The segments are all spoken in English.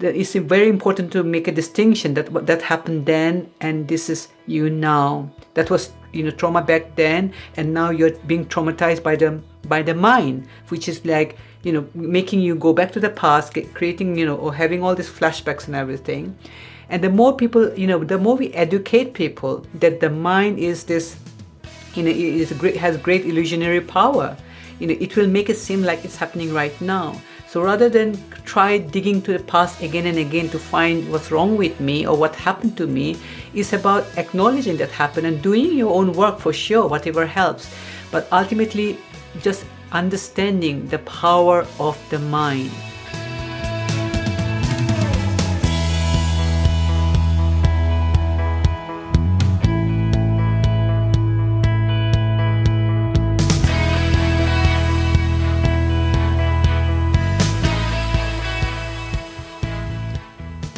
it's very important to make a distinction that what that happened then and this is you now. That was you know trauma back then and now you're being traumatized by the by the mind which is like you know making you go back to the past get, creating you know or having all these flashbacks and everything. And the more people you know the more we educate people that the mind is this you know is great has great illusionary power. You know it will make it seem like it's happening right now so rather than try digging to the past again and again to find what's wrong with me or what happened to me, it's about acknowledging that happened and doing your own work for sure, whatever helps. But ultimately, just understanding the power of the mind.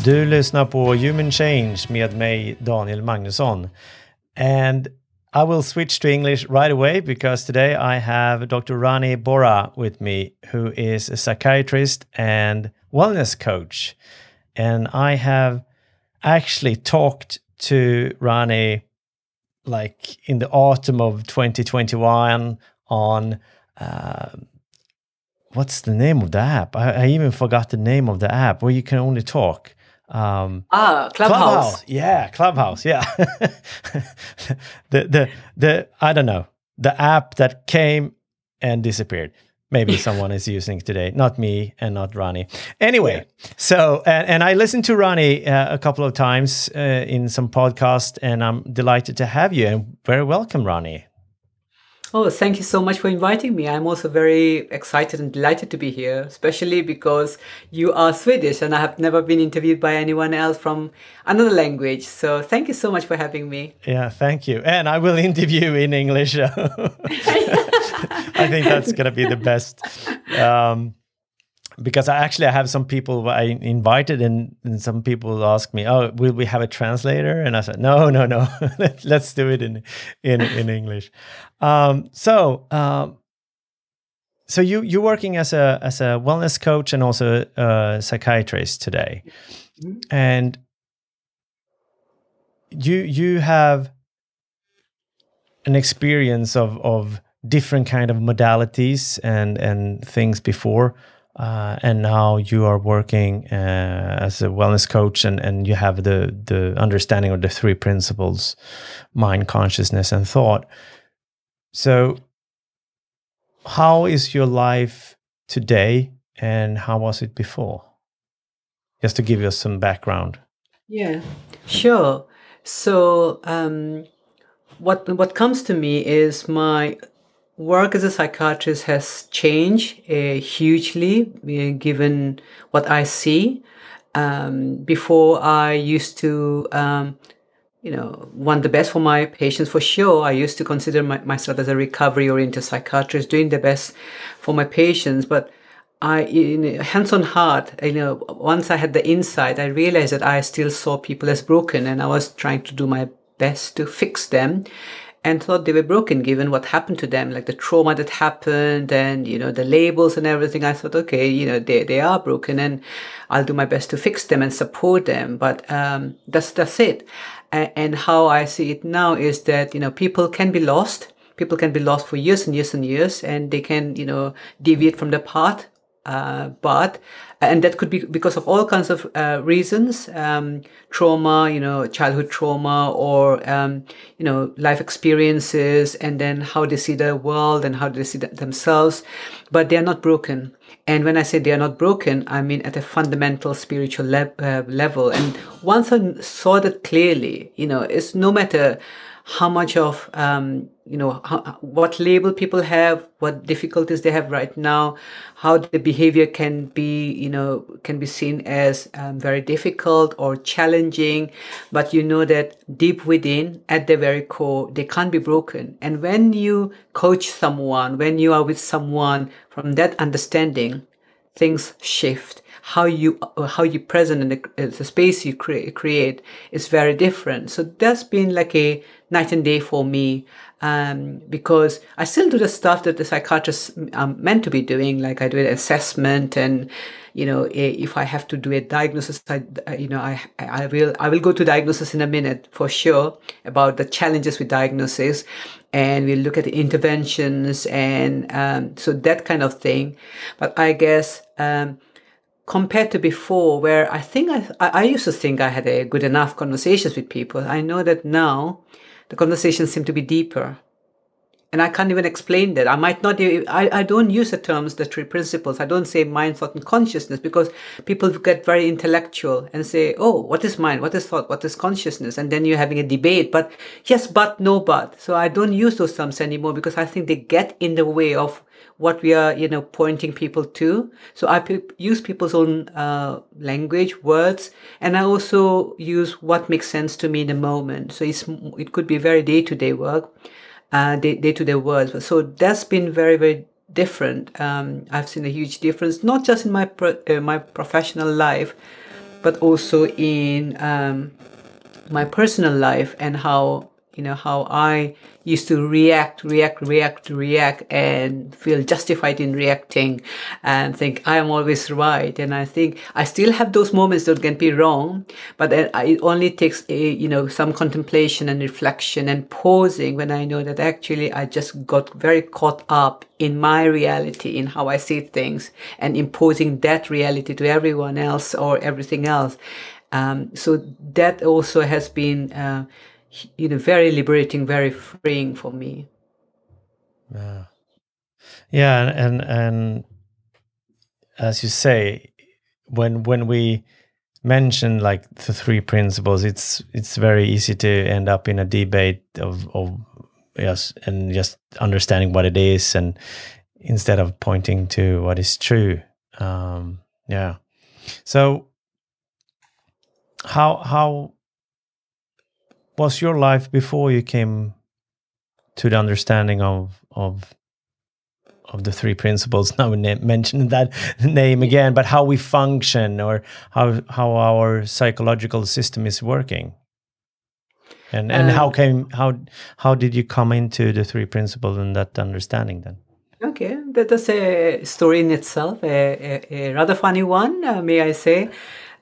Du lyssnar på Human Change med mig, Daniel Magnusson. And I will switch to English right away because today I have Dr. Rani Bora with me, who is a psychiatrist and wellness coach. And I have actually talked to Rani like in the autumn of 2021 on uh, what's the name of the app? I, I, even forgot the name of the app where you can only talk. Um, ah, Clubhouse. Clubhouse. Yeah, Clubhouse. Yeah. the the the I don't know the app that came and disappeared. Maybe someone is using today, not me and not Rani Anyway, yeah. so and, and I listened to Rani uh, a couple of times uh, in some podcast, and I'm delighted to have you and very welcome, Rani. Oh, thank you so much for inviting me. I'm also very excited and delighted to be here, especially because you are Swedish and I have never been interviewed by anyone else from another language. So thank you so much for having me. Yeah, thank you. And I will interview in English. I think that's going to be the best. Um, because I actually I have some people I invited, and, and some people ask me, "Oh, will we have a translator?" And I said, "No, no, no. Let's do it in in in English." Um, so, um, so you you're working as a as a wellness coach and also a psychiatrist today, mm-hmm. and you you have an experience of of different kind of modalities and and things before uh, and now you are working uh, as a wellness coach and, and you have the, the understanding of the three principles mind consciousness and thought. So how is your life today and how was it before? Just to give you some background. Yeah sure. So um, what what comes to me is my work as a psychiatrist has changed uh, hugely uh, given what I see. Um, before, I used to, um, you know, want the best for my patients for sure. I used to consider my, myself as a recovery oriented psychiatrist, doing the best for my patients. But I, hands on heart, you know, once I had the insight, I realized that I still saw people as broken and I was trying to do my best to fix them and thought they were broken given what happened to them, like the trauma that happened and, you know, the labels and everything. I thought, okay, you know, they, they are broken and I'll do my best to fix them and support them. But um, that's, that's it. And, and how I see it now is that, you know, people can be lost. People can be lost for years and years and years and they can, you know, deviate from the path. Uh, but and that could be because of all kinds of uh, reasons um, trauma you know childhood trauma or um, you know life experiences and then how they see the world and how they see themselves. But they are not broken. And when i say they are not broken i mean at a fundamental spiritual le- uh, level. And once i saw that clearly you know it's no matter how much of um, you know how, what label people have what difficulties they have right now how the behavior can be you know can be seen as um, very difficult or challenging. But you know that deep within at the very core they can't be broken. And when you coach someone when you are with someone from that understanding things shift. How you how you present in the, the space you cre- create is very different. So that's been like a night and day for me um, because I still do the stuff that the psychiatrists are meant to be doing, like I do an assessment and you know, if I have to do a diagnosis, I, you know, I, I will, I will go to diagnosis in a minute for sure about the challenges with diagnosis. And we'll look at the interventions and um, so that kind of thing. But I guess um, compared to before, where I think I, I used to think I had a good enough conversations with people, I know that now the conversations seem to be deeper and I can't even explain that. I might not, I, I don't use the terms, the three principles. I don't say mind, thought, and consciousness because people get very intellectual and say, oh, what is mind? What is thought? What is consciousness? And then you're having a debate, but yes, but, no, but. So I don't use those terms anymore because I think they get in the way of what we are, you know, pointing people to. So I use people's own uh, language, words, and I also use what makes sense to me in the moment. So it's, it could be very day to day work uh, day, day to day world. So that's been very, very different. Um, I've seen a huge difference, not just in my pro- uh, my professional life, but also in um, my personal life and how you know how I used to react, react, react, react, and feel justified in reacting and think I am always right. And I think I still have those moments that can be wrong, but it only takes a, you know some contemplation and reflection and pausing when I know that actually I just got very caught up in my reality, in how I see things, and imposing that reality to everyone else or everything else. Um, so that also has been. Uh, you know very liberating very freeing for me. Yeah. Yeah and and as you say when when we mention like the three principles it's it's very easy to end up in a debate of of yes and just understanding what it is and instead of pointing to what is true. Um yeah. So how how was your life before you came to the understanding of of of the three principles? Now we mention that name again but how we function or how how our psychological system is working. And and um, how came how how did you come into the three principles and that understanding then? Okay that's a story in itself a, a, a rather funny one uh, may i say.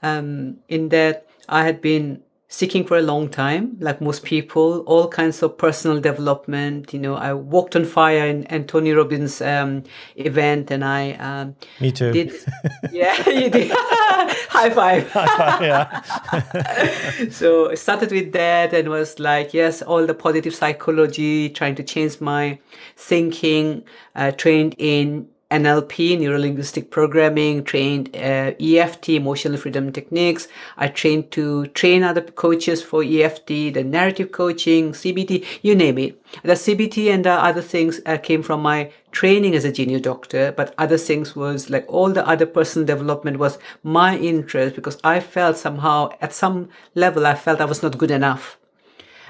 Um, in that i had been seeking for a long time, like most people, all kinds of personal development. You know, I walked on fire in Anthony Robbins um, event, and I um, me too. Did yeah, you did high five. High five, yeah. so I started with that, and was like, yes, all the positive psychology, trying to change my thinking. Uh, trained in NLP, neuro linguistic programming, trained uh, EFT, emotional freedom techniques. I trained to train other coaches for EFT, the narrative coaching, CBT, you name it. The CBT and the other things uh, came from my training as a junior doctor, but other things was like all the other personal development was my interest because I felt somehow at some level I felt I was not good enough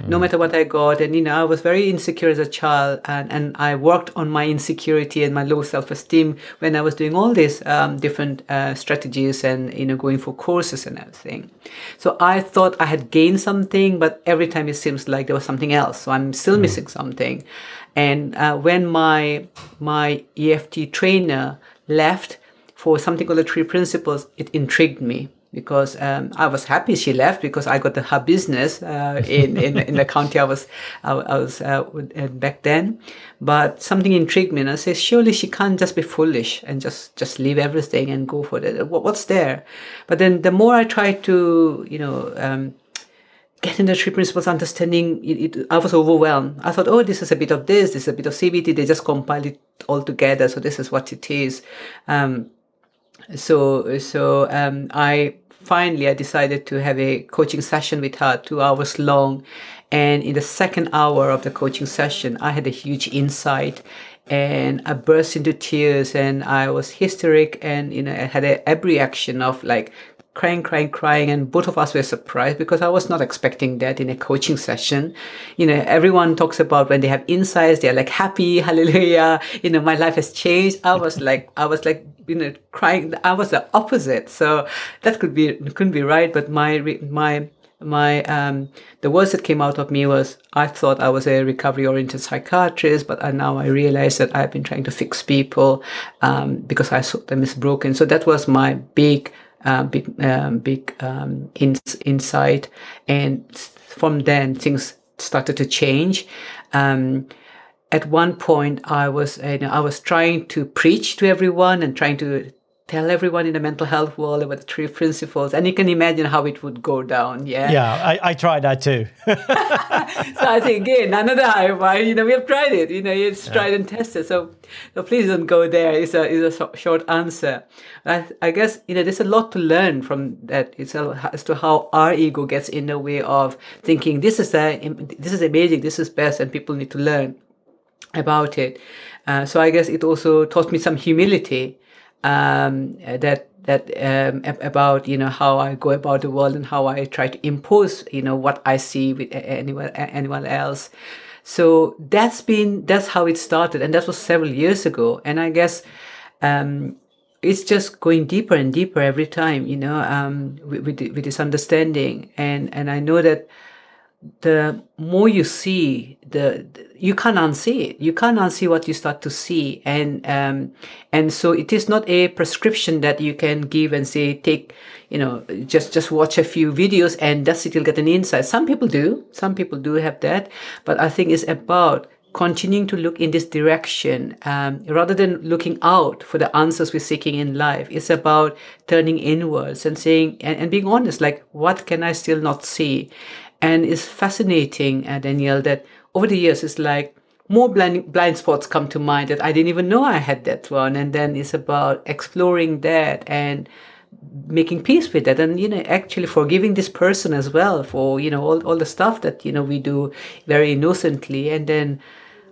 no matter what I got. And, you know, I was very insecure as a child and, and I worked on my insecurity and my low self-esteem when I was doing all these um, different uh, strategies and, you know, going for courses and everything. So I thought I had gained something, but every time it seems like there was something else. So I'm still mm. missing something. And uh, when my, my EFT trainer left for something called the three principles, it intrigued me because um, I was happy she left because I got the, her business uh, in, in, in the county I was I, I was uh, back then. But something intrigued me, and I said, surely she can't just be foolish and just just leave everything and go for it. What's there? But then the more I tried to, you know. Um, get in the three principles understanding it, it, i was overwhelmed i thought oh this is a bit of this this is a bit of cbt they just compile it all together so this is what it is um, so so um, i finally, I decided to have a coaching session with her, two hours long. And in the second hour of the coaching session, I had a huge insight and I burst into tears and I was hysteric and, you know, I had a, a reaction of like crying, crying, crying. And both of us were surprised because I was not expecting that in a coaching session. You know, everyone talks about when they have insights, they're like happy, hallelujah. You know, my life has changed. I was like, I was like, you know, crying. I was the opposite. So that could be, couldn't be right. But my, my, my um, the words that came out of me was I thought I was a recovery oriented psychiatrist, but I, now I realize that I've been trying to fix people um, because I saw them as broken. So that was my big, uh, big, um, big um, in, insight, and from then things started to change. Um, at one point, I was you know, I was trying to preach to everyone and trying to tell everyone in the mental health world about the three principles. And you can imagine how it would go down yeah. Yeah i, I tried that too. So i think again another high you know we have tried it you know it's yeah. tried and tested. So so please don't go there it's a, it's a short answer. I, I guess you know there's a lot to learn from that. It's a, as to how our ego gets in the way of thinking this is a, this is amazing this is best and people need to learn about it uh, so i guess it also taught me some humility um, that that um, about you know how I go about the world and how I try to impose you know what I see with anyone anyone else. So that's been that's how it started, and that was several years ago. And I guess um, it's just going deeper and deeper every time, you know, um, with, with, with this understanding. And and I know that the more you see the, the, you can't unsee it. You can't unsee what you start to see. And um and so it is not a prescription that you can give and say take you know just just watch a few videos and that's it you'll get an insight. Some people do. Some people do have that. But i think it's about continuing to look in this direction um, rather than looking out for the answers we're seeking in life. It's about turning inwards and saying and, and being honest like what can i still not see and it's fascinating, uh, Daniel, that over the years, it's like more blind, blind spots come to mind that I didn't even know I had that one. And then it's about exploring that and making peace with that and you know actually forgiving this person as well for you know all, all the stuff that you know we do very innocently and then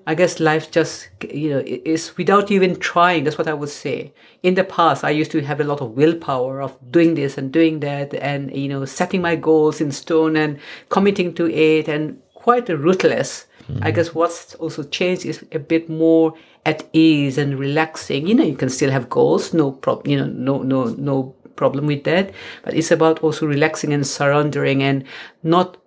I guess life just, you know, is without even trying. That's what I would say. In the past, I used to have a lot of willpower of doing this and doing that and, you know, setting my goals in stone and committing to it and quite ruthless. Mm-hmm. I guess what's also changed is a bit more at ease and relaxing. You know, you can still have goals, no problem, you know, no, no, no problem with that. But it's about also relaxing and surrendering and not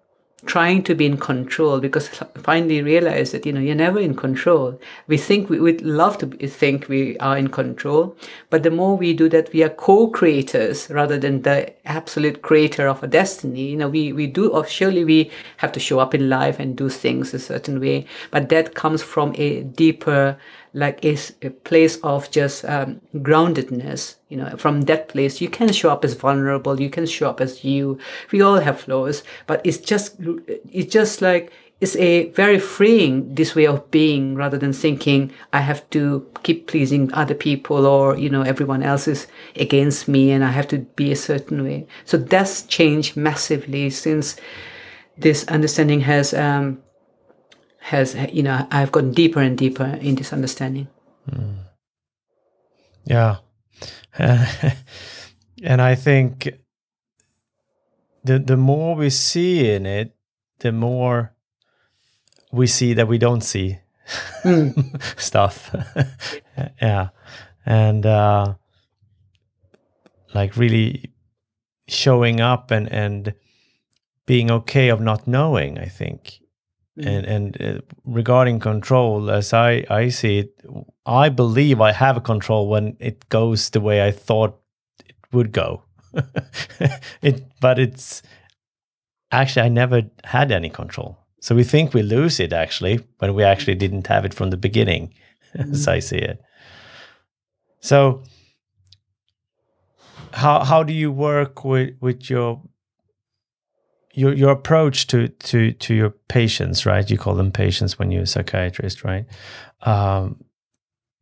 trying to be in control because finally realize that you know you're never in control. We think we would love to think we are in control but the more we do that we are co-creators rather than the absolute creator of a destiny. You know we we do or surely we have to show up in life and do things a certain way but that comes from a deeper like a, a place of just um, groundedness you know from that place you can show up as vulnerable you can show up as you we all have flaws but it's just it's just like it's a very freeing this way of being rather than thinking i have to keep pleasing other people or you know everyone else is against me and i have to be a certain way. So that's changed massively since this understanding has um, has you know I've gotten deeper and deeper in this understanding. Mm. Yeah, and I think the the more we see in it, the more we see that we don't see mm. stuff. yeah, and uh, like really showing up and and being okay of not knowing. I think and mm. and uh, regarding control as i i see it i believe i have a control when it goes the way i thought it would go it but it's actually i never had any control so we think we lose it actually when we actually didn't have it from the beginning mm. as i see it so how how do you work with with your your your approach to to to your patients, right? You call them patients when you're a psychiatrist, right? Um,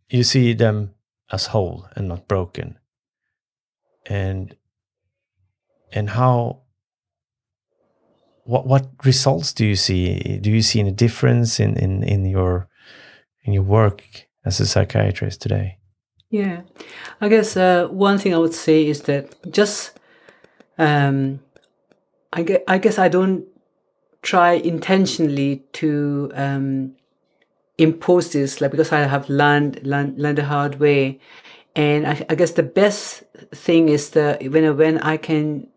you see them as whole and not broken, and and how what what results do you see? Do you see any difference in in in your in your work as a psychiatrist today? Yeah, I guess uh, one thing I would say is that just um, I guess, I guess I don't try intentionally to um, impose this, like because I have learned learned, learned the hard way, and I, I guess the best thing is that when when I can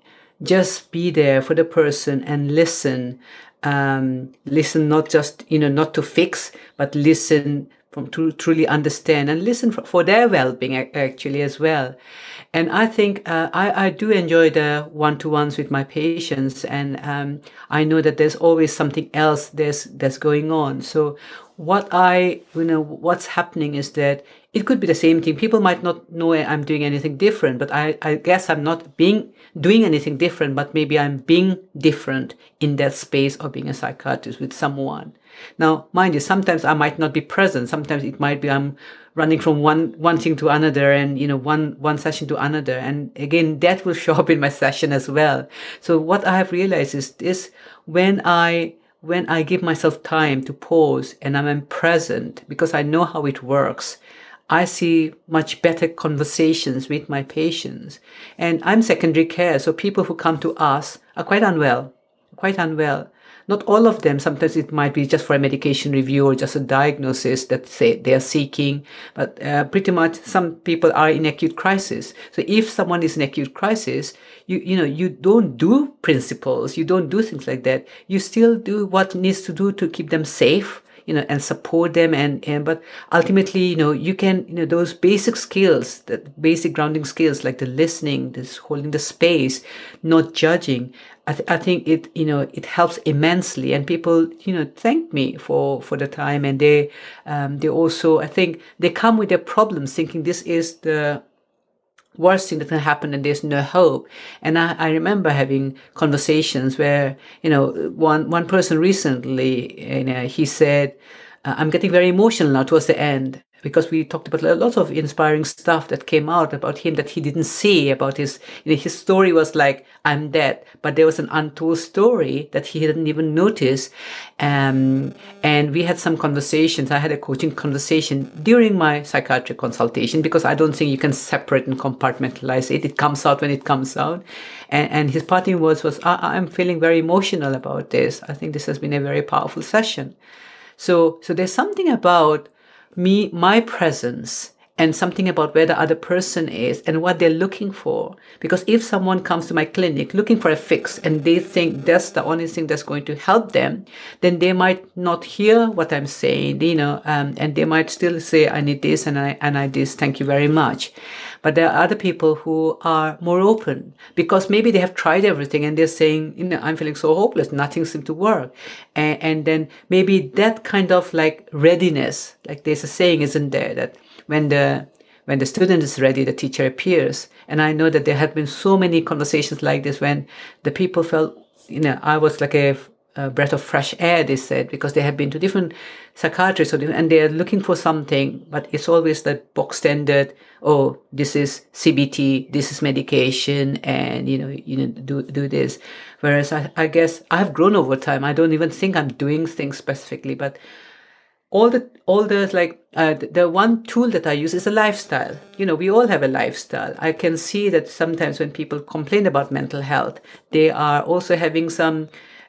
just be there for the person and listen. Um, listen, not just, you know, not to fix, but listen from to truly understand and listen for, for their well-being actually as well. And I think uh, I, I do enjoy the one-to-ones with my patients, and um, I know that there's always something else there's that's going on. So what I, you know, what's happening is that it could be the same thing. People might not know I'm doing anything different, but I, I guess I'm not being doing anything different, but maybe I'm being different in that space of being a psychiatrist with someone. Now, mind you, sometimes I might not be present. Sometimes it might be I'm running from one one thing to another and you know one one session to another and again that will show up in my session as well so what i have realized is this when i when i give myself time to pause and i'm present because i know how it works I see much better conversations with my patients. And I'm secondary care, so people who come to us are quite unwell, quite unwell. Not all of them, sometimes it might be just for a medication review or just a diagnosis that say they are seeking, but uh, pretty much some people are in acute crisis. So if someone is in acute crisis, you, you know, you don't do principles, you don't do things like that. You still do what needs to do to keep them safe you know and support them and, and but ultimately you know you can you know those basic skills that basic grounding skills like the listening this holding the space not judging I, th- I think it you know it helps immensely. And people you know thank me for for the time. And they um, they also i think they come with their problems thinking this is the worst thing that can happen and there's no hope. And I, I remember having conversations where, you know, one, one person recently, you know, he said, uh, I'm getting very emotional now towards the end because we talked about a lot of inspiring stuff that came out about him that he didn't see about his you know, his story was like i'm dead but there was an untold story that he didn't even notice um, and we had some conversations i had a coaching conversation during my psychiatric consultation because i don't think you can separate and compartmentalize it. It comes out when it comes out. And, and his parting words was I, i'm feeling very emotional about this. I think this has been a very powerful session. So so there's something about me, my presence and something about where the other person is and what they're looking for. Because if someone comes to my clinic looking for a fix and they think that's the only thing that's going to help them, then they might not hear what I'm saying, you know, um, and they might still say, I need this and I, and I this, thank you very much. But there are other people who are more open because maybe they have tried everything and they're saying, you know, I'm feeling so hopeless, nothing seems to work. And, and then maybe that kind of like readiness, like there's a saying, isn't there, that when the when the student is ready, the teacher appears. And I know that there have been so many conversations like this when the people felt, you know, I was like a, a breath of fresh air, they said, because they have been to different psychiatrists and they're looking for something, but it's always that box standard, oh, this is CBT, this is medication, and, you know, you know, do, do this. Whereas I, I guess I've grown over time. I don't even think I'm doing things specifically, but all the all the like uh, the one tool that I use is a lifestyle. You know, we all have a lifestyle. I can see that sometimes when people complain about mental health, they are also having some,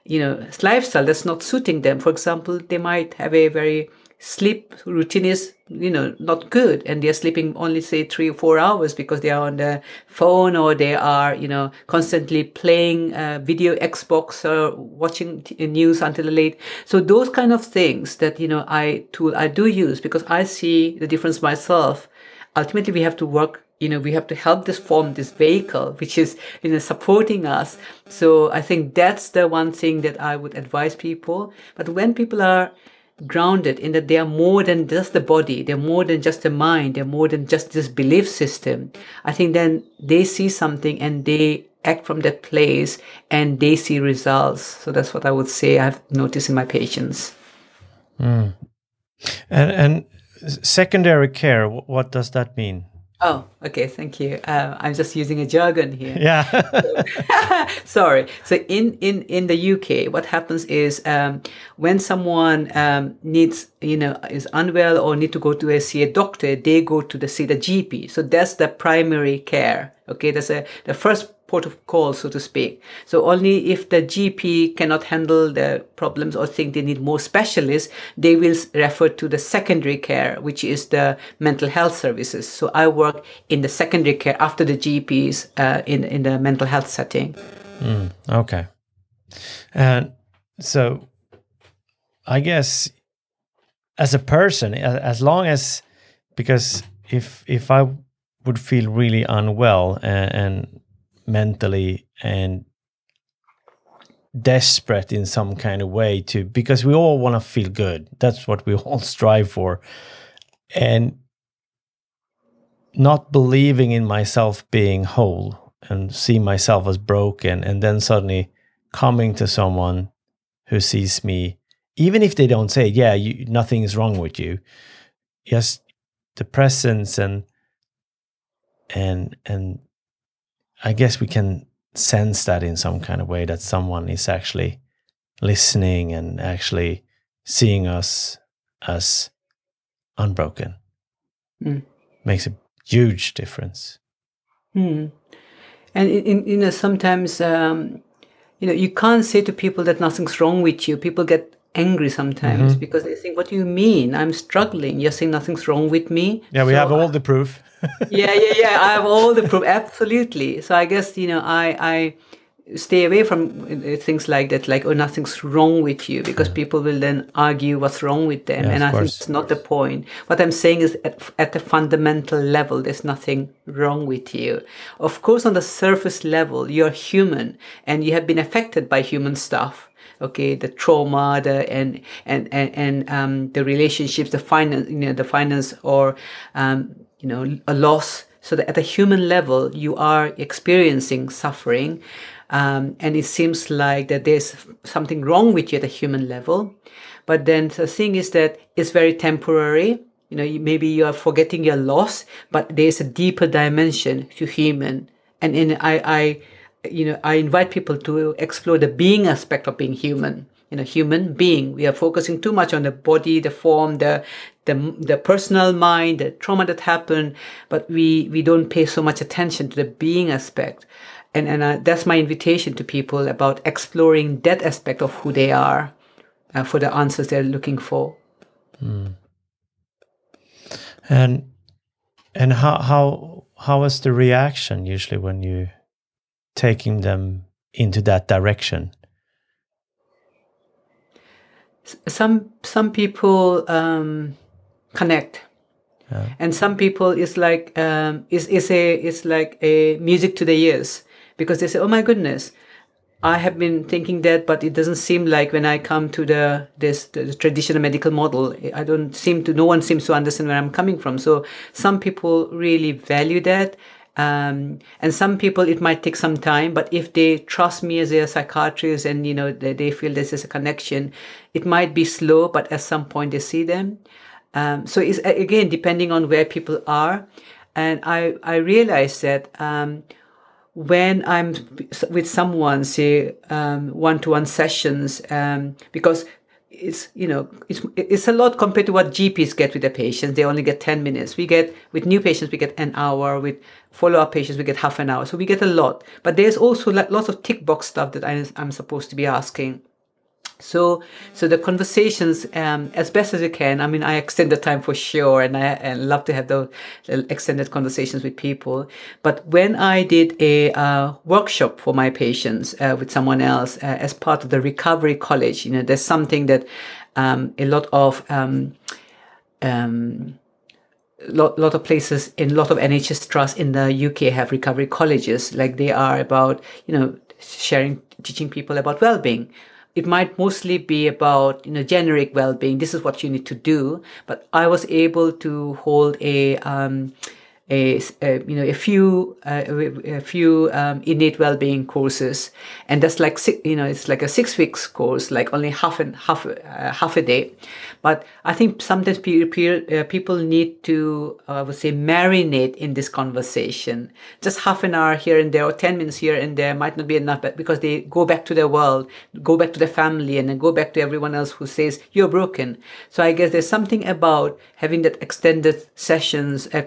you know, lifestyle that's not suiting them. For example, they might have a very sleep routine is you know not good and they're sleeping only say three or four hours because they are on the phone or they are you know constantly playing uh, video xbox or watching t- news until late so those kind of things that you know i tool i do use because i see the difference myself ultimately we have to work you know we have to help this form this vehicle which is you know supporting us so i think that's the one thing that i would advise people but when people are grounded in that they are more than just the body, they're more than just the mind, they're more than just this belief system. I think then they see something and they act from that place and they see results. So that's what I would say I've noticed in my patients. Mm. And, and secondary care, what does that mean? Oh, okay. Thank you. Uh, I'm just using a jargon here. Yeah. Sorry. So in, in, in the UK, what happens is um, when someone um, needs, you know, is unwell or need to go to a, see a doctor, they go to the see the GP. So that's the primary care. Okay. That's a, the first port of call, so to speak. So only if the GP cannot handle the problems or think they need more specialists, they will refer to the secondary care, which is the mental health services. So I work in the secondary care after the GPs uh, in in the mental health setting. Mm, okay. And so I guess as a person, as long as because if if I would feel really unwell and, and mentally and desperate in some kind of way to because we all want to feel good. That's what we all strive for. And not believing in myself being whole and see myself as broken and then suddenly coming to someone who sees me even if they don't say yeah you, nothing is wrong with you just the presence and and and i guess we can sense that in some kind of way that someone is actually listening and actually seeing us as unbroken mm. makes a huge difference mm. and in, in, you know sometimes um, you know you can't say to people that nothing's wrong with you people get angry sometimes mm-hmm. because they think what do you mean? I'm struggling. You're saying nothing's wrong with me. Yeah we so have all I, the proof. Yeah yeah yeah. I have all the proof. Absolutely. So i guess you know i i stay away from uh, things like that like oh nothing's wrong with you because yeah. people will then argue what's wrong with them yeah, and i course, think it's not the point. What i'm saying is at, at the fundamental level there's nothing wrong with you. Of course on the surface level you're human and you have been affected by human stuff okay? The trauma the and and and, and um, the relationships the finance you know the finance or um, you know a loss. So that at a human level you are experiencing suffering um, and it seems like that there's something wrong with you at a human level. But then the thing is that it's very temporary. You know, maybe you are forgetting your loss, but there's a deeper dimension to human. And in I, I, you know, I invite people to explore the being aspect of being human. You know, human being. We are focusing too much on the body, the form, the the, the personal mind, the trauma that happened, but we, we don't pay so much attention to the being aspect and and uh, that's my invitation to people about exploring that aspect of who they are uh, for the answers they're looking for mm. and and how how how is the reaction usually when you taking them into that direction some some people um, connect yeah. and some people is like um, is is a is like a music to the ears because they say, "Oh my goodness, I have been thinking that, but it doesn't seem like when I come to the this the traditional medical model, I don't seem to. No one seems to understand where I'm coming from. So some people really value that, um, and some people it might take some time. But if they trust me as a psychiatrist and you know they, they feel this is a connection, it might be slow, but at some point they see them. Um, so it's again depending on where people are, and I I realize that. Um, when I'm with someone, say um, one-to-one sessions, um, because it's you know it's it's a lot compared to what GPs get with their patients. They only get ten minutes. We get with new patients we get an hour. With follow-up patients we get half an hour. So we get a lot. But there's also lots of tick box stuff that I'm supposed to be asking. So, so the conversations, um, as best as you can. I mean, I extend the time for sure, and I and love to have those extended conversations with people. But when I did a uh, workshop for my patients uh, with someone else uh, as part of the recovery college, you know, there's something that um, a lot of um, um, lot, lot of places in a lot of NHS trusts in the UK have recovery colleges. Like they are about, you know, sharing, teaching people about well-being it might mostly be about you know generic well-being. This is what you need to do. But i was able to hold a um, a, you know a few uh, a few um, innate well-being courses and that's like you know it's like a six weeks course like only half and half uh, half a day but I think sometimes uh, people need to, uh, I would say, marinate in this conversation. Just half an hour here and there, or 10 minutes here and there might not be enough, but because they go back to their world, go back to their family, and then go back to everyone else who says, You're broken. So I guess there's something about having that extended sessions, uh,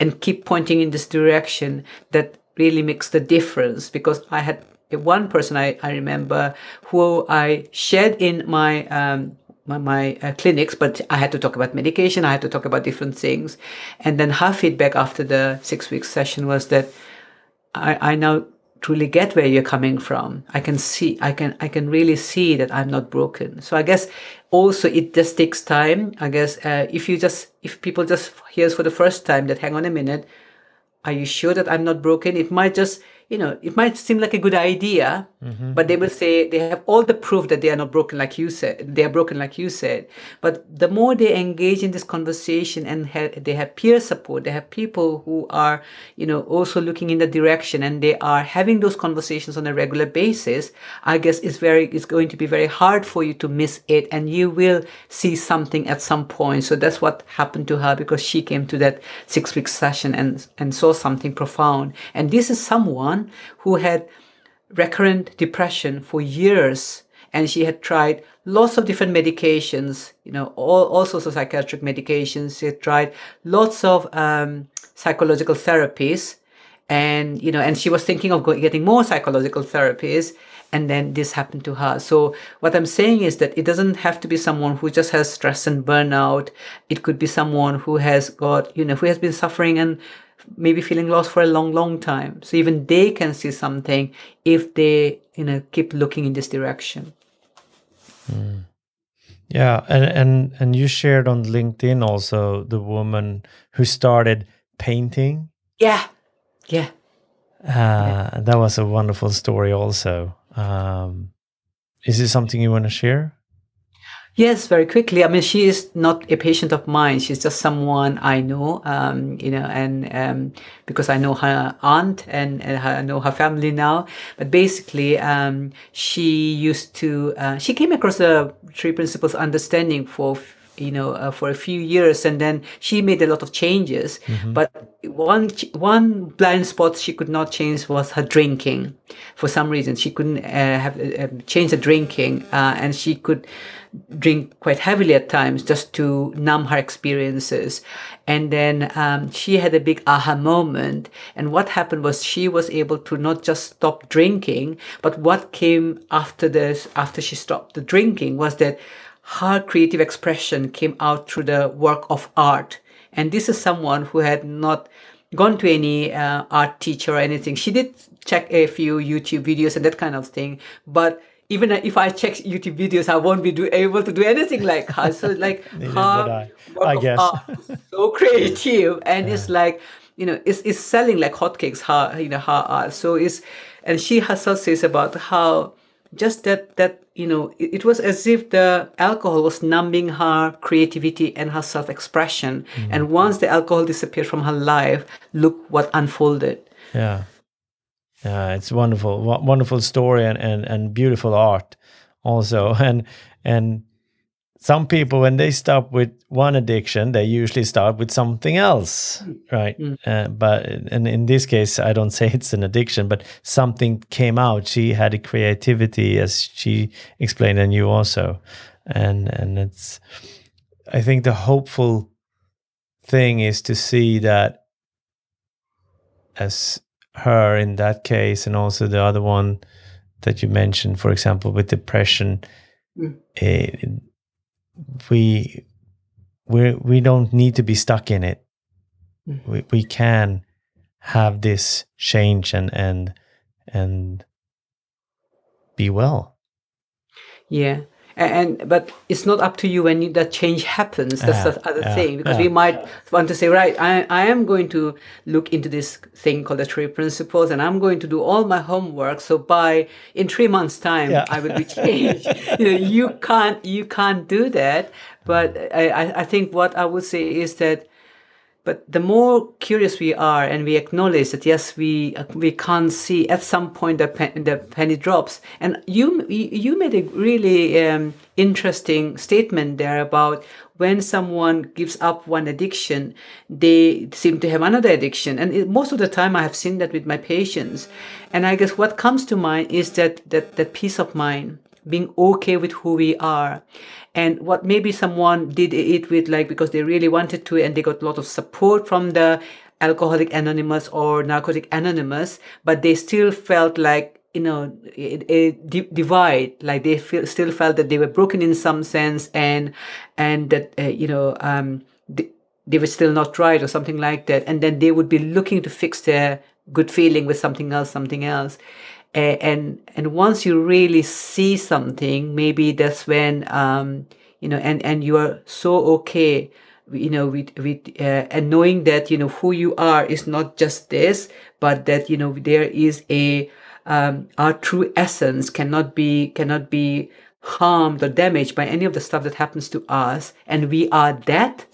and keep pointing in this direction that really makes the difference because I had one person I, I remember who I shared in my um, my, my uh, clinics, but I had to talk about medication. I had to talk about different things. And then her feedback after the six week session was that I, I now truly get where you're coming from. I can see, I can, I can really see that I'm not broken. So I guess also it just takes time. I guess uh, if you just, if people just hears for the first time that, hang on a minute, are you sure that I'm not broken? It might just you know, it might seem like a good idea, mm-hmm. but they will say they have all the proof that they are not broken, like you said. They are broken, like you said. But the more they engage in this conversation and have, they have peer support, they have people who are, you know, also looking in the direction, and they are having those conversations on a regular basis. I guess it's very, it's going to be very hard for you to miss it, and you will see something at some point. So that's what happened to her because she came to that six week session and and saw something profound. And this is someone who had recurrent depression for years and she had tried lots of different medications, you know, all, all sorts of psychiatric medications. She had tried lots of um, psychological therapies, and you know, and she was thinking of getting more psychological therapies. And then this happened to her. So what I'm saying is that it doesn't have to be someone who just has stress and burnout. It could be someone who has got, you know, who has been suffering and maybe feeling lost for a long, long time. So even they can see something if they, you know, keep looking in this direction. Mm. Yeah, and and and you shared on LinkedIn also the woman who started painting. Yeah, yeah. Uh, yeah. That was a wonderful story. Also, um, is it something you want to share? Yes, very quickly. I mean, she is not a patient of mine. She's just someone I know, um, you know, and um, because I know her aunt and, and her, I know her family now. But basically, um, she used to, uh, she came across the three Principles understanding for you know uh, for a few years and then she made a lot of changes mm-hmm. but one one blind spot she could not change was her drinking for some reason she couldn't uh, have uh, change the drinking uh, and she could drink quite heavily at times just to numb her experiences. And then um, she had a big aha moment. And what happened was she was able to not just stop drinking, but what came after this, after she stopped the drinking, was that her creative expression came out through the work of art. And this is someone who had not gone to any uh, art teacher or anything. She did check a few YouTube videos and that kind of thing, but even if I check YouTube videos, I won't be do, able to do anything like her. So like her I, I guess so creative, and yeah. it's like you know, it's, it's selling like hotcakes. Her you know her art. So it's and she herself says about how just that that you know it, it was as if the alcohol was numbing her creativity and her self-expression. Mm. And once the alcohol disappeared from her life, look what unfolded. Yeah. Yeah, it's wonderful, wonderful story and, and, and beautiful art also. And and some people when they stop with one addiction, they usually start with something else, right? Mm. Uh, but and in this case, I don't say it's an addiction, but something came out. She had a creativity, as she explained, and you also, and and it's. I think the hopeful thing is to see that as her in that case, and also the other one that you mentioned, for example, with depression, mm. uh, we we we don't need to be stuck in it. Mm. We we can have this change and and and be well. Yeah, and but it's not up to you when that change happens. That's yeah, the other yeah, thing because yeah. we might want to say right I, I am going to look into this thing called the three principles and i'm going to do all my homework so by in three months time i will be changed. You know you can't you can't do that but I, I think what i would say is that but the more curious we are and we acknowledge that yes we we can't see at some point the, pen, the penny drops. And you you made a really um, interesting statement there about when someone gives up one addiction they seem to have another addiction. And it, most of the time i have seen that with my patients. And i guess what comes to mind is that that that peace of mind being okay with who we are and what maybe someone did it with like because they really wanted to and they got a lot of support from the alcoholic anonymous or narcotic anonymous but they still felt like you know a, divide like they feel, still felt that they were broken in some sense and and that uh, you know um they, they were still not right or something like that and then they would be looking to fix their good feeling with something else, something else. And and once you really see something, maybe that's when um, you know, and and you are so okay, you know, with with uh, and knowing that you know who you are is not just this, but that you know there is a um, our true essence cannot be cannot be harmed or damaged by any of the stuff that happens to us, and we are that.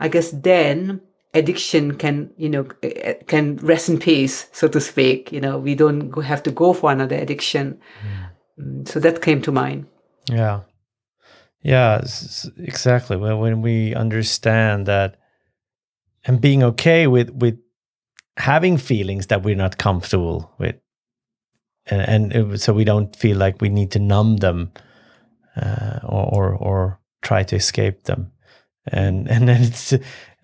I guess then addiction can you know eh, eh, can rest in peace so to speak you know. We don't have to go for another addiction. Mm. so that came to mind. Yeah. Yeah exactly. When, when we understand that and being okay with with having feelings that we're not comfortable with and, and it, so we don't feel like we need to numb them uh, or, or or try to escape them. And and then it's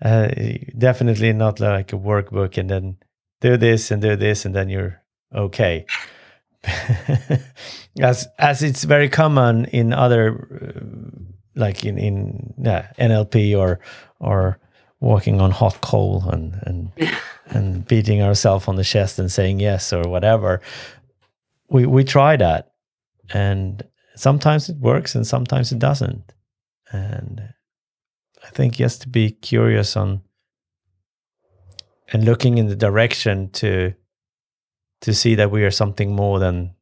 uh, definitely not like a workbook and then do this and do this and then you're okay. As as it's very common in other uh, like in in yeah, NLP or or walking on hot coal and and and beating ourselves on the chest and saying yes or whatever we we try that. And sometimes it works and sometimes it doesn't. And I think just to be curious on and looking in the direction to to see that we are something more than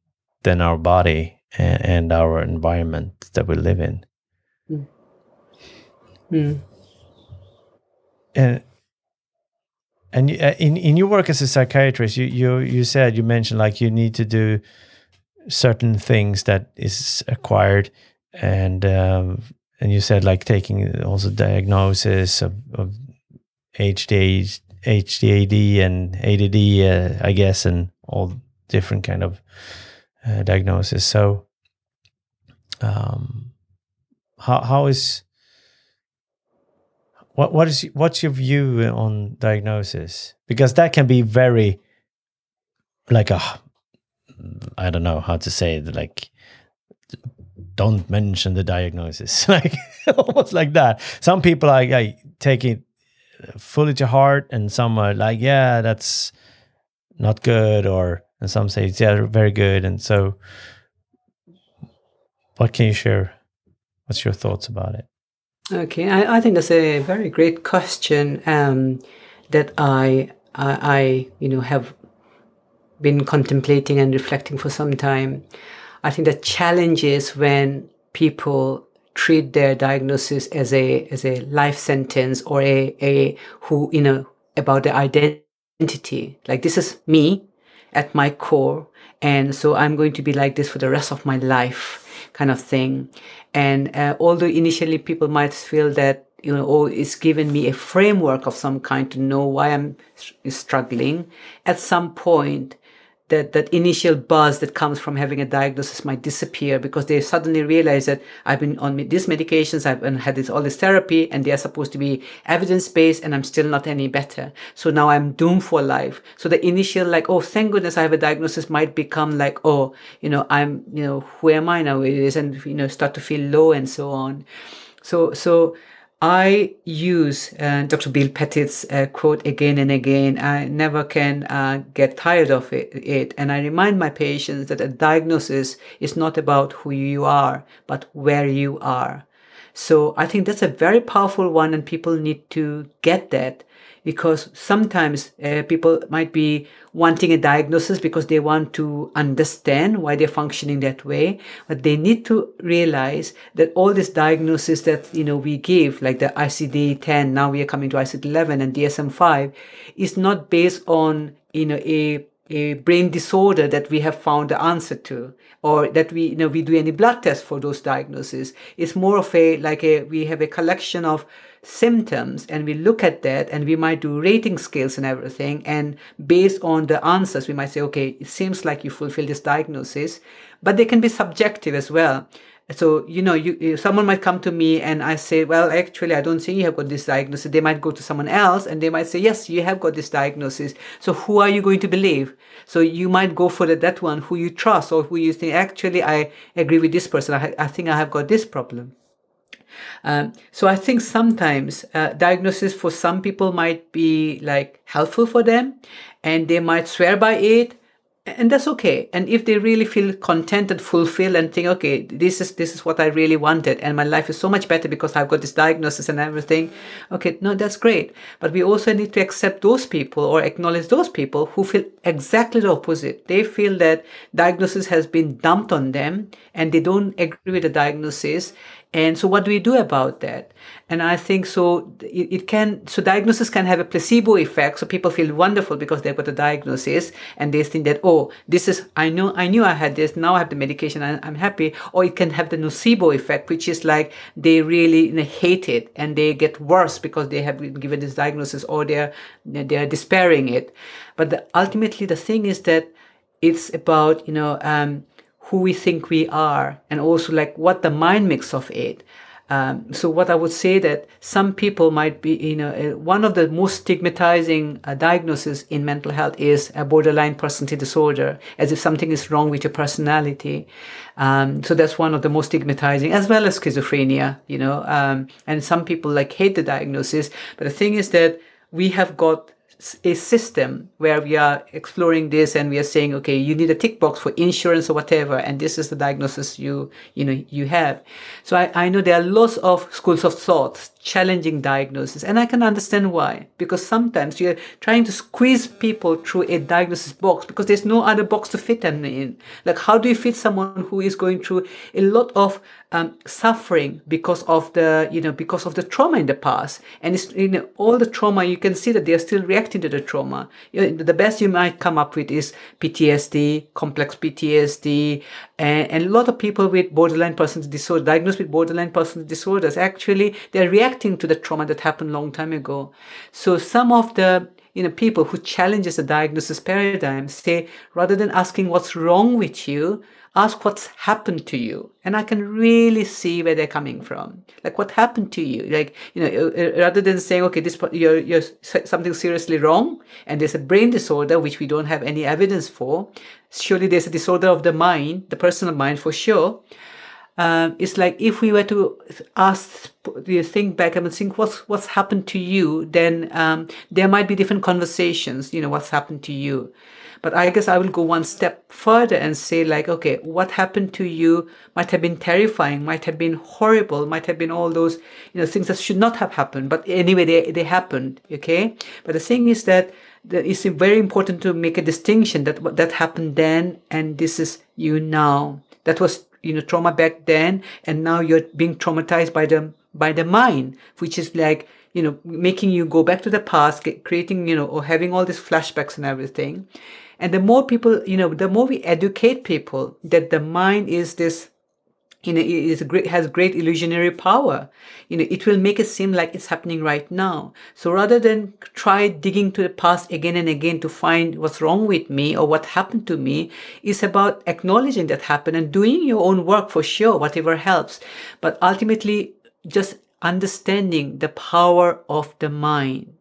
than our body and, and our environment that we live in. Mm. Mm. And and uh, in in your work as a psychiatrist, you you you said you mentioned like you need to do certain things that is acquired and um, and you said like taking also diagnosis of, of HD, HDAD and ADD, uh, I guess, and all different kind of uh, diagnosis. So, um, how how is what what is what's your view on diagnosis? Because that can be very like a I don't know how to say it, like don't mention the diagnosis. Like almost like that. Some people like I take it fully to heart and some are like yeah that's not good or and some say it's yeah very good. And so what can you share? What's your thoughts about it? Okay i, I think that's a very great question um, that I, I i you know have been contemplating and reflecting for some time I think the challenge is when people treat their diagnosis as a as a life sentence or a, a who you know about their identity. Like this is me at my core and so i'm going to be like this for the rest of my life kind of thing. And uh, although initially people might feel that you know oh it's given me a framework of some kind to know why i'm struggling at some point that that initial buzz that comes from having a diagnosis might disappear because they suddenly realize that I've been on these medications, I've had this all this therapy, and they are supposed to be evidence based, and I'm still not any better. So now I'm doomed for life. So the initial like, oh, thank goodness I have a diagnosis, might become like, oh, you know, I'm, you know, who am I now? It is, and you know, start to feel low and so on. So so I use uh, Dr. Bill Pettit's uh, quote again and again. I never can uh, get tired of it, it, And I remind my patients that a diagnosis is not about who you are, but where you are. So I think that's a very powerful one, and people need to get that because sometimes uh, people might be wanting a diagnosis because they want to understand why they're functioning that way but they need to realize that all this diagnosis that you know we give like the icd-10 now we are coming to icd-11 and dsm-5 is not based on you know a a brain disorder that we have found the answer to or that we you know we do any blood test for those diagnoses. It's more of a like a we have a collection of symptoms and we look at that and we might do rating scales and everything and based on the answers we might say okay it seems like you fulfill this diagnosis but they can be subjective as well. So you know you someone might come to me and i say well actually i don't think you have got this diagnosis. They might go to someone else and they might say yes you have got this diagnosis. So who are you going to believe? So you might go for the, that one who you trust or who you think actually i agree with this person. I, I think i have got this problem Um, so I think sometimes uh, diagnosis for some people might be like helpful for them, and they might swear by it, and that's okay. And if they really feel content and fulfilled and think okay this is this is what i really wanted and my life is so much better because i've got this diagnosis and everything okay no that's great. But we also need to accept those people or acknowledge those people who feel exactly the opposite. They feel that diagnosis has been dumped on them and they don't agree with the diagnosis and so what do we do about that? And I think so it, it, can, so diagnosis can have a placebo effect. So people feel wonderful because they've got a diagnosis and they think that, oh, this is, I know, I knew I had this. Now I have the medication. I, I'm happy. Or it can have the nocebo effect, which is like they really you know, hate it and they get worse because they have been given this diagnosis or they're, they're despairing it. But the, ultimately the thing is that it's about, you know, um, who we think we are and also like what the mind makes of it. Um, so what I would say that some people might be, you know, uh, one of the most stigmatizing uh, diagnoses in mental health is a borderline personality disorder, as if something is wrong with your personality. Um, so that's one of the most stigmatizing, as well as schizophrenia, you know. Um, and some people like hate the diagnosis, but the thing is that we have got a system where we are exploring this and we are saying okay you need a tick box for insurance or whatever and this is the diagnosis you you know you have. So i, I know there are lots of schools of thought challenging diagnosis. And i can understand why because sometimes you're trying to squeeze people through a diagnosis box because there's no other box to fit them in. Like how do you fit someone who is going through a lot of um, suffering because of the you know because of the trauma in the past? And it's you know all the trauma you can see that they're still reacting to the trauma. You know, the best you might come up with is ptsd complex ptsd and, and a lot of people with borderline personality disorder diagnosed with borderline personality disorders actually they're reacting to the trauma that happened long time ago. So some of the you know people who challenges the diagnosis paradigm say rather than asking what's wrong with you ask what's happened to you and i can really see where they're coming from. Like what happened to you? Like you know uh, uh, rather than saying okay this you're, you're something seriously wrong and there's a brain disorder which we don't have any evidence for surely there's a disorder of the mind the personal mind for sure. Um, it's like if we were to ask you think back and think what's what's happened to you? then um, there might be different conversations you know what's happened to you but I guess I will go one step further and say, like, okay, what happened to you might have been terrifying, might have been horrible, might have been all those, you know, things that should not have happened. But anyway, they, they happened. Okay. But the thing is that it's very important to make a distinction that that happened then and this is you now. That was, you know, trauma back then. And now you're being traumatized by the, by the mind, which is like, you know, making you go back to the past, creating, you know, or having all these flashbacks and everything. And the more people, you know, the more we educate people that the mind is this, you know, is great, has great illusionary power. You know, it will make it seem like it's happening right now. So rather than try digging to the past again and again to find what's wrong with me or what happened to me, it's about acknowledging that happened and doing your own work for sure, whatever helps. But ultimately, just understanding the power of the mind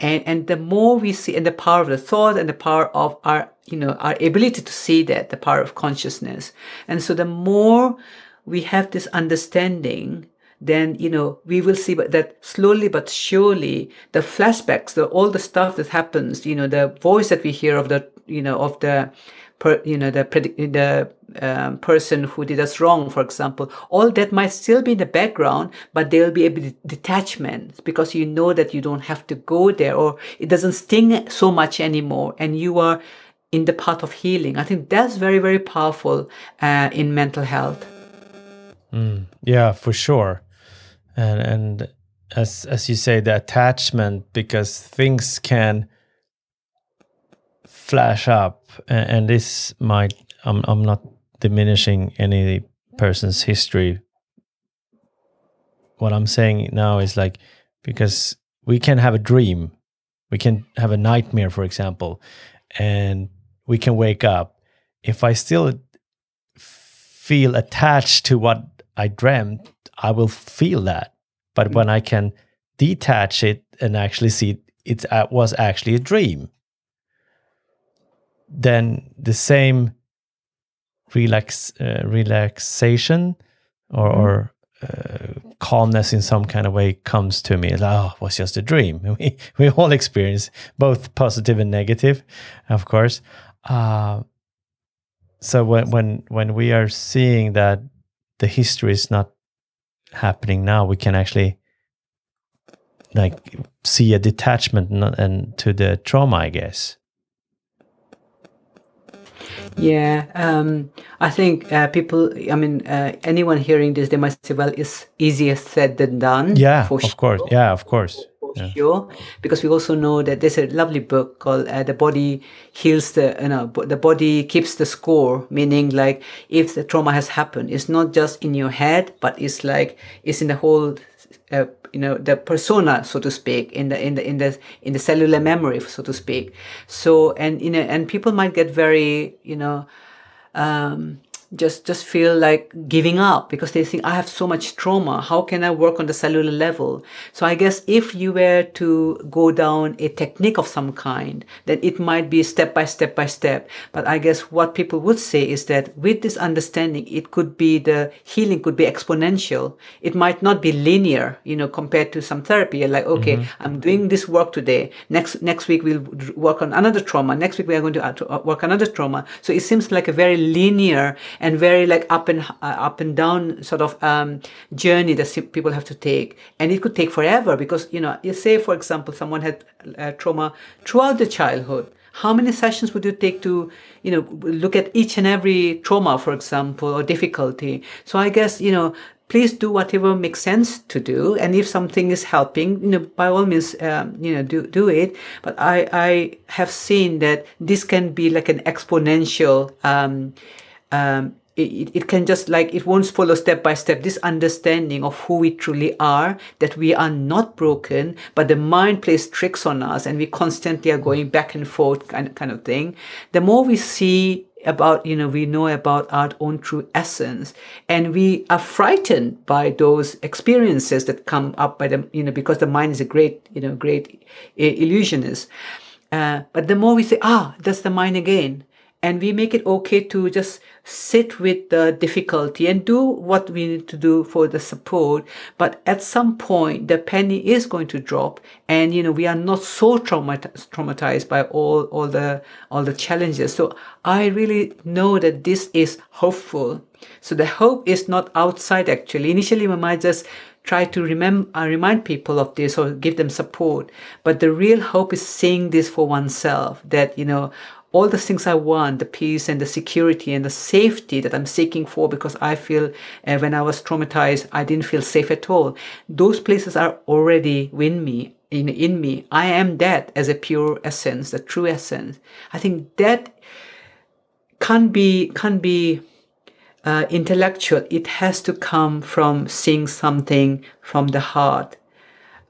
and and the more we see and the power of the thought and the power of our you know our ability to see that the power of consciousness. And so the more we have this understanding then you know we will see that slowly but surely the flashbacks the all the stuff that happens you know the voice that we hear of the you know of the per, you know the the um, person who did us wrong, for example, all that might still be in the background, but there will be a detachment because you know that you don't have to go there or it doesn't sting so much anymore and you are in the path of healing. I think that's very, very powerful uh, in mental health. Mm, yeah, for sure. And, and as, as you say, the attachment, because things can flash up and, this might I'm, I'm not diminishing any person's history. What i'm saying now is like because we can have a dream. We can have a nightmare for example and we can wake up. If i still feel attached to what i dreamt i will feel that. But when i can detach it and actually see it uh, was actually a dream then the same relax uh, relaxation or, mm. or uh, calmness in some kind of way comes to me. Like, oh, it was just a dream. We we all experience both positive and negative, of course. Uh, so when when when we are seeing that the history is not happening now, we can actually like see a detachment and, and to the trauma, I guess. Yeah, um, I think uh, people. I mean, uh, anyone hearing this, they might say, "Well, it's easier said than done." Yeah, of sure. course. Yeah, of course. For yeah. sure, because we also know that there's a lovely book called uh, "The Body Heals the." You know, the body keeps the score. Meaning, like, if the trauma has happened, it's not just in your head, but it's like it's in the whole uh, you know the persona so to speak in the in the in the in the cellular memory so to speak. So and you know and people might get very you know um, just just feel like giving up because they think I have so much trauma. How can I work on the cellular level? So I guess if you were to go down a technique of some kind, then it might be step by step by step. But I guess what people would say is that with this understanding, it could be the healing could be exponential. It might not be linear, you know, compared to some therapy. You're like, okay, mm-hmm. I'm doing this work today. Next next week we'll work on another trauma. Next week we are going to uh, work another trauma. So it seems like a very linear and very like up and uh, up and down sort of um, journey that people have to take, and it could take forever because you know, you say for example, someone had uh, trauma throughout the childhood. How many sessions would you take to, you know, look at each and every trauma, for example, or difficulty? So I guess you know please do whatever makes sense to do and if something is helping you know by all means um, you know do do it but i i have seen that this can be like an exponential um, um, it, it can just like it won't follow step by step. This understanding of who we truly are that we are not broken but the mind plays tricks on us and we constantly are going back and forth kind, kind of thing. The more we see about you know we know about our own true essence and we are frightened by those experiences that come up by the you know because the mind is a great you know great illusionist. Uh, but the more we say ah that's the mind again and we make it okay to just sit with the difficulty and do what we need to do for the support. But at some point the penny is going to drop. And you know we are not so traumatized, by all all the all the challenges. So i really know that this is hopeful. So the hope is not outside actually. Initially we might just try to remember uh, remind people of this or give them support. But the real hope is seeing this for oneself that you know all the things I want, the peace and the security and the safety that I'm seeking for because I feel uh, when I was traumatized, I didn't feel safe at all. Those places are already in me, in, in me. I am that as a pure essence, the true essence. I think that can't be, can't be uh, intellectual. It has to come from seeing something from the heart.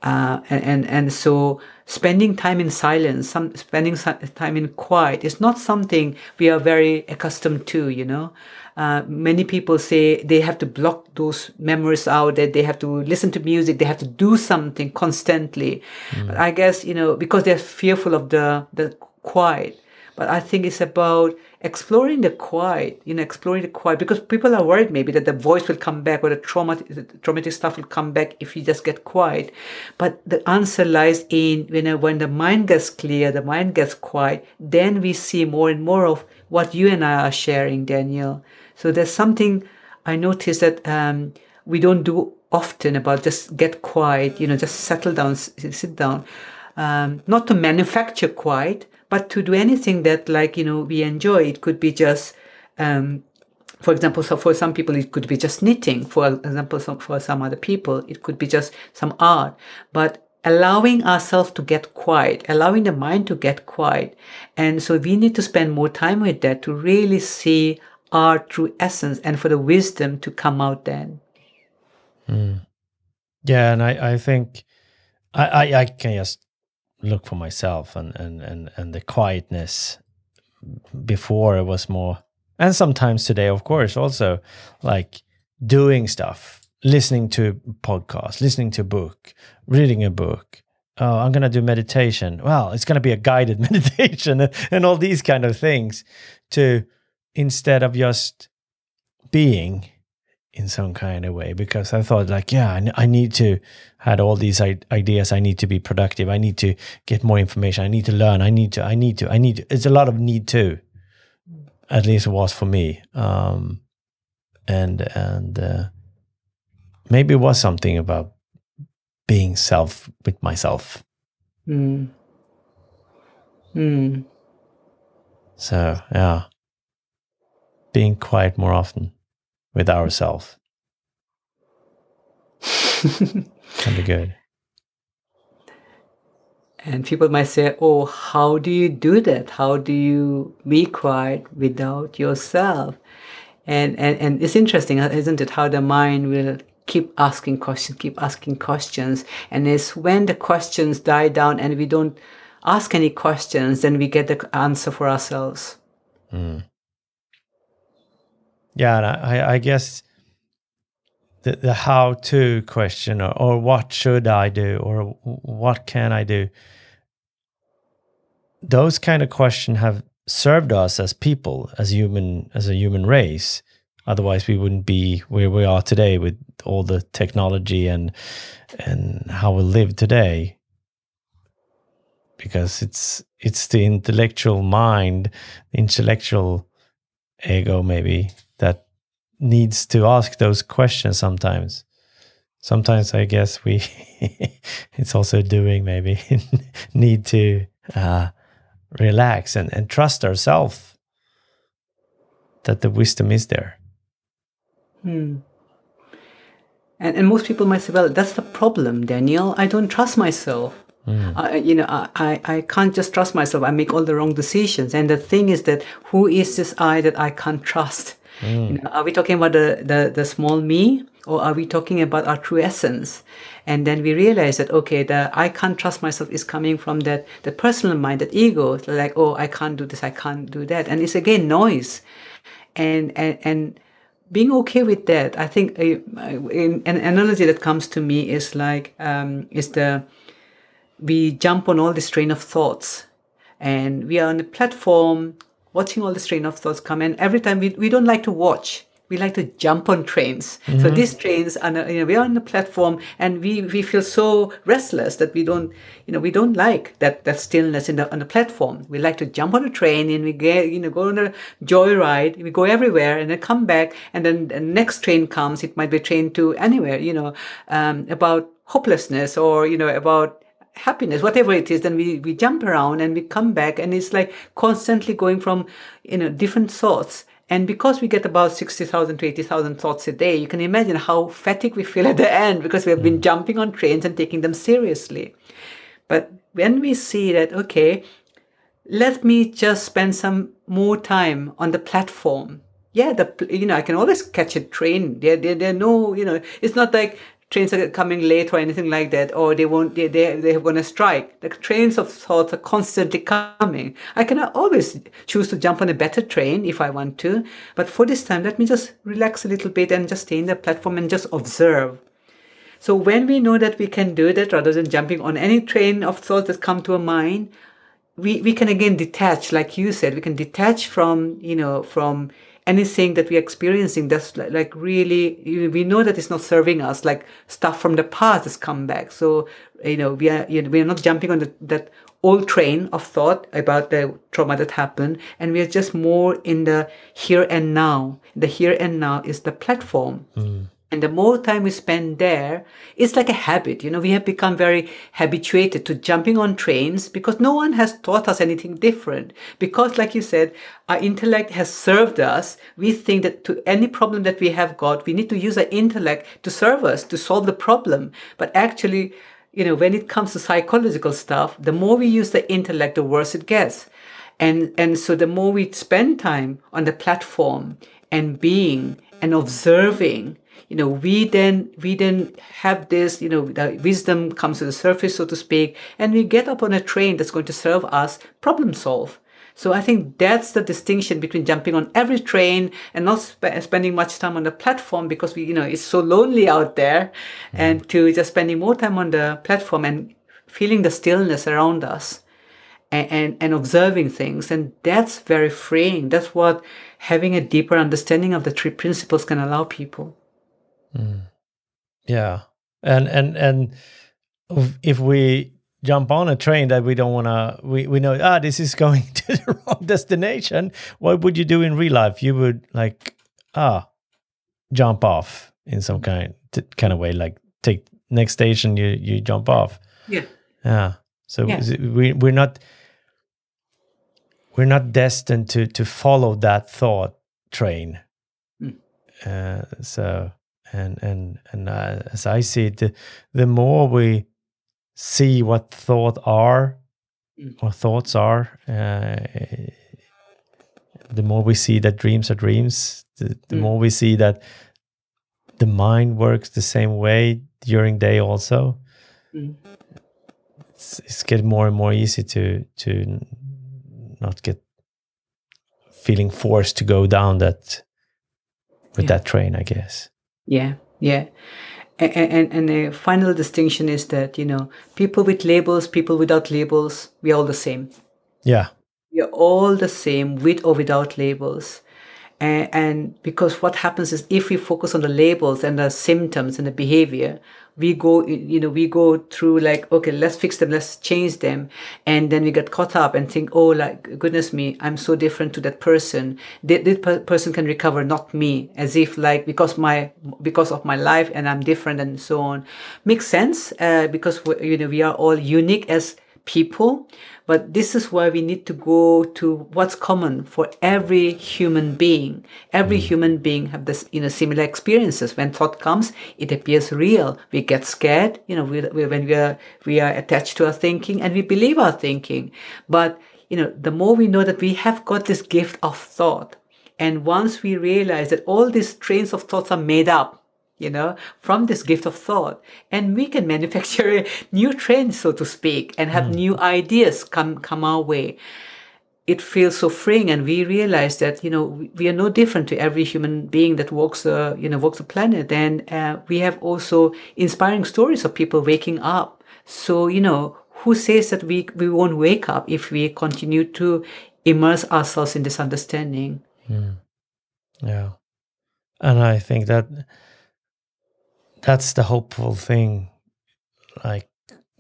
Uh, and, and, and so spending time in silence, some spending time in quiet is not something we are very accustomed to, you know. Uh, many people say they have to block those memories out, that they have to listen to music, they have to do something constantly. Mm. But I guess, you know, because they're fearful of the, the quiet. But I think it's about exploring the quiet, you know, exploring the quiet because people are worried maybe that the voice will come back or the traumatic, the traumatic stuff will come back if you just get quiet. But the answer lies in, you know, when the mind gets clear, the mind gets quiet, then we see more and more of what you and I are sharing, Daniel. So there's something I noticed that um, we don't do often about just get quiet, you know, just settle down, sit down. Um, not to manufacture quiet, but to do anything that like you know we enjoy it could be just um, for example so for some people it could be just knitting. For example for some other people it could be just some art. But allowing ourselves to get quiet allowing the mind to get quiet. And so we need to spend more time with that to really see our true essence and for the wisdom to come out then. Mm. yeah and i i think I, I i can just look for myself and and and and the quietness before it was more and sometimes today of course also like doing stuff listening to podcast listening to a book reading a book. Oh i'm going to do meditation. Well it's going to be a guided meditation and all these kind of things to instead of just being in some kind of way because I thought like, yeah, I, need to had all these ideas. I need to be productive. I need to get more information. I need to learn. I need to. I need to. I need. To. It's a lot of need too. At least it was for me. Um, and and uh, maybe it was something about being self with myself. Mm. Mm. So yeah, being quiet more often with ourselves can be good. And people might say, "Oh, how do you do that? How do you be quiet without yourself?" And and and it's interesting, isn't it? How the mind will keep asking questions, keep asking questions, and it's when the questions die down and we don't ask any questions, then we get the answer for ourselves. Mm. Yeah, I, I guess the, the how to question or, or what should I do or what can I do, those kind of questions have served us as people, as human, as a human race. Otherwise, we wouldn't be where we are today with all the technology and and how we live today. Because it's it's the intellectual mind, intellectual ego, maybe that needs to ask those questions sometimes. Sometimes I guess we, it's also doing maybe need to uh, relax and, and trust ourselves that the wisdom is there. Hmm. And, and most people might say, well, that's the problem, Daniel. I don't trust myself. Mm. I, you know, I, I can't just trust myself. I make all the wrong decisions. And the thing is that who is this I that I can't trust? Mm. You know, are we talking about the, the, the small me or are we talking about our true essence? And then we realize that, okay, the I can't trust myself is coming from that, the personal mind, that ego, like, oh, I can't do this, I can't do that. And it's again noise. And, and, and being okay with that, I think a, an analogy that comes to me is like, um, is the, we jump on all this train of thoughts and we are on a platform watching all the train of thoughts come and every time we, we don't like to watch we like to jump on trains. Mm-hmm. So these trains are, you know, we are on the platform and we, we feel so restless that we don't, you know, we don't like that, that stillness in the, on the platform. We like to jump on a train and we get, you know, go on a joyride. We go everywhere and then come back and then the next train comes. It might be train to anywhere, you know, um, about hopelessness or, you know, about happiness, whatever it is, then we, we jump around and we come back and it's like constantly going from, you know, different thoughts. And because we get about 60,000 to 80,000 thoughts a day, you can imagine how fatigued we feel at the end because we have been mm. jumping on trains and taking them seriously. But when we see that, okay, let me just spend some more time on the platform. Yeah, the you know I can always catch a train. There, there, there no you know it's not like trains are coming late or anything like that, or they won't, they, they, they're going to strike. The trains of thoughts are constantly coming. I can always choose to jump on a better train if I want to. But for this time, let me just relax a little bit and just stay in the platform and just observe. So when we know that we can do that rather than jumping on any train of thoughts that come to our mind, we, we can again detach, like you said, we can detach from, you know, from anything that we're experiencing that's like really we know that it's not serving us like stuff from the past has come back. So you know we are you know, we are not jumping on the, that old train of thought about the trauma that happened and we are just more in the here and now. The here and now is the platform. Mm. And the more time we spend there, it's like a habit. You know, we have become very habituated to jumping on trains because no one has taught us anything different. Because, like you said, our intellect has served us. We think that to any problem that we have got, we need to use our intellect to serve us, to solve the problem. But actually, you know, when it comes to psychological stuff, the more we use the intellect, the worse it gets. And, and so the more we spend time on the platform and being and observing, you know, we then we then have this, you know, the wisdom comes to the surface, so to speak, and we get up on a train that's going to serve us problem solve. So I think that's the distinction between jumping on every train and not sp- spending much time on the platform because we, you know, it's so lonely out there, mm. and to just spending more time on the platform and feeling the stillness around us. And, and, and observing things. And that's very freeing. That's what having a deeper understanding of the three principles can allow people. Yeah, and and and if we jump on a train that we don't want to, we we know ah this is going to the wrong destination. What would you do in real life? You would like ah jump off in some kind kind of way, like take next station you you jump off. Yeah. Yeah. So Yeah. we we're not we're not destined to to follow that thought train. Mm. Uh, so and and and uh, as I see it, the, the more we see what thought are, Mm. what thoughts are, uh, the more we see that dreams are dreams. The, the Mm. more we see that the mind works the same way during day also Mm. it's, it's getting more and more easy to to not get feeling forced to go down that with Yeah. that train i guess Yeah, yeah. And, and, and the final distinction is that, you know, people with labels, people without labels, we are all the same. yeah We are all the same with or without labels. And, and because what happens is if we focus on the labels and the symptoms and the behavior, we go, you know, we go through like, okay, let's fix them, let's change them. And then we get caught up and think, oh, like, goodness me, I'm so different to that person. Per- person can recover, not me, as if like, because my, because of my life and I'm different and so on. Makes sense, uh, because, you know, we are all unique as people but this is why we need to go to what's common for every human being. Every mm. human being have this you know similar experiences. When thought comes it appears real. We get scared you know we, we, when we are we are attached to our thinking and we believe our thinking. But you know the more we know that we have got this gift of thought and once we realize that all these trains of thoughts are made up you know, from this gift of thought. And we can manufacture a new trend, so to speak, and have new ideas come, come our way. It feels so freeing, and we realize that you know we- are no different to every human being that walks, uh, you know, walks the planet. And uh, we have also inspiring stories of people waking up. So you know, who says that we we won't wake up if we continue to immerse ourselves in this understanding? yeah and i think that that's the hopeful thing like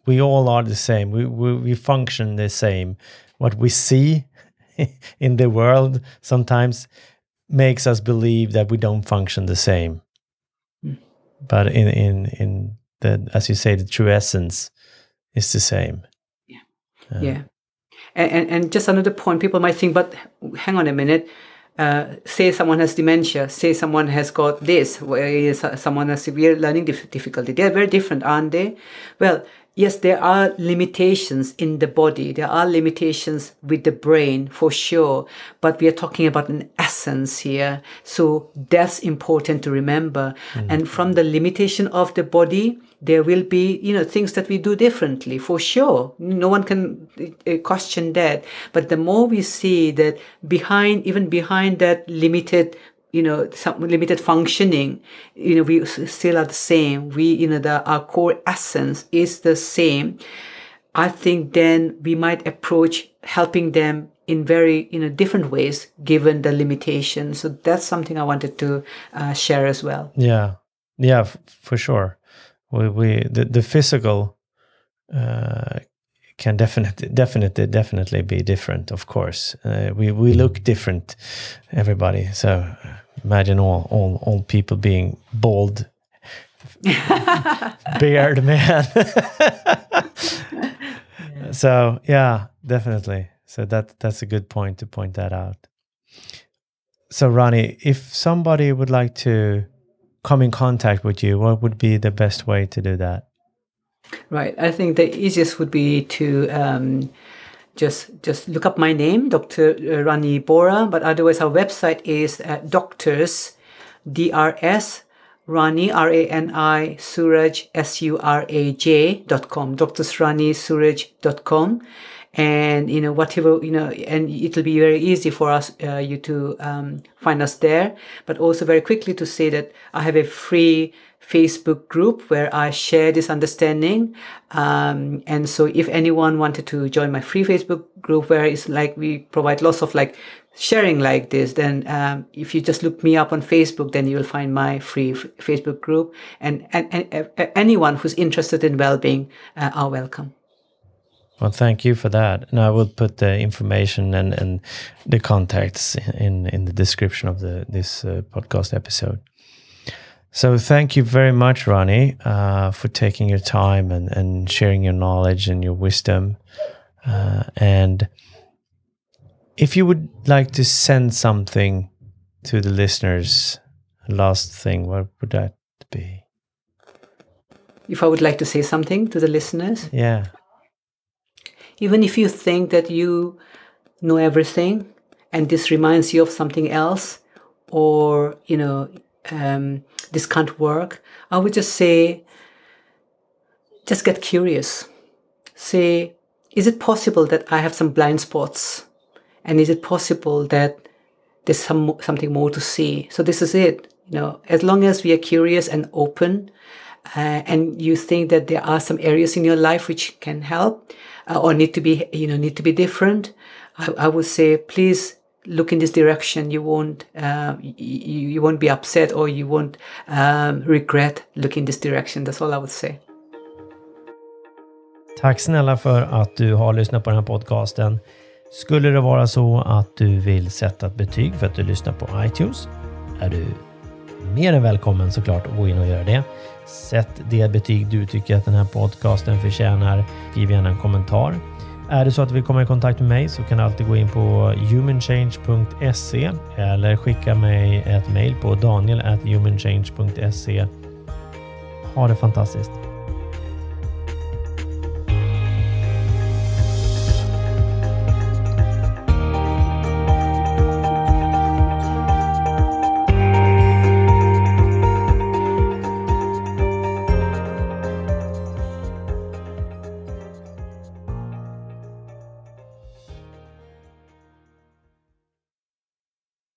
we all are the same we we, we function the same what we see in the world sometimes makes us believe that we don't function the same Mm. but in in in the as you say the true essence is the same Yeah. yeah. And, and, and just another point, people might think, but hang on a minute. Uh, say someone has dementia, say someone has got this, whereas someone has severe learning dif- difficulty. They're very different, aren't they? Well, yes, there are limitations in the body. There are limitations with the brain for sure, but we are talking about an essence here. So that's important to remember. And from the limitation of the body, there will be you know things that we do differently for sure no one can uh, question that but the more we see that behind even behind that limited you know some limited functioning you know we still are the same. We you know the our core essence is the same. I think then we might approach helping them in very you know different ways given the limitations. So that's something i wanted to uh, share as well. Yeah, yeah, f- for sure. We we the, the physical uh, can definitely definitely definitely be different. Of course, uh, we we look different, everybody. So imagine all all all people being bald, beard man. So yeah, definitely. So that that's a good point to point that out. So Rani, if somebody would like to come in contact with you, what would be the best way to do that? Right. I think the easiest would be to um, just just look up my name, Dr. Rani Bora. But otherwise, our website is uh, Doctors DRS Rani R A N I Suraj S U R A J dot com. Doctors Rani Suraj dot com. And you know whatever you know, and it'll be very easy for us uh, you to um, find us there. But also very quickly to say that I have a free Facebook group where I share this understanding. Um, and so if anyone wanted to join my free Facebook group where it's like we provide lots of like sharing like this, then um, if you just look me up on Facebook, then you will find my free f- Facebook group. And, and, and uh, anyone who's interested in well-being uh, are welcome. Well, thank you for that. And I will put the information and, and the contacts in, in the description of the this uh, podcast episode. So thank you very much, Rani, uh, for taking your time and, and sharing your knowledge and your wisdom. Uh, and if you would like to send something to the listeners, last thing, what would that be? If I would like to say something to the listeners? Yeah even if you think that you know everything and this reminds you of something else or you know um, this can't work i would just say just get curious. Say is it possible that i have some blind spots? And is it possible that there's some something more to see? So this is it you know as long as we are curious and open uh, and you think that there are some areas in your life which can help uh, or need to be you know need to be different I, I would say please look in this direction you won't uh, you, you won't be upset or you won't um, regret looking this direction that's all I would say Tack snälla för att du har lyssnat på den här podcasten. Skulle det vara så att du vill sätta ett betyg för att du lyssnar på iTunes är du mer än välkommen såklart att gå in och göra det. Sätt det betyg du tycker att den här podcasten förtjänar. Skriv gärna en kommentar. Är det så att du vill komma i kontakt med mig så kan du alltid gå in på humanchange.se eller skicka mig ett mejl på daniel.humanchange.se. Ha det fantastiskt!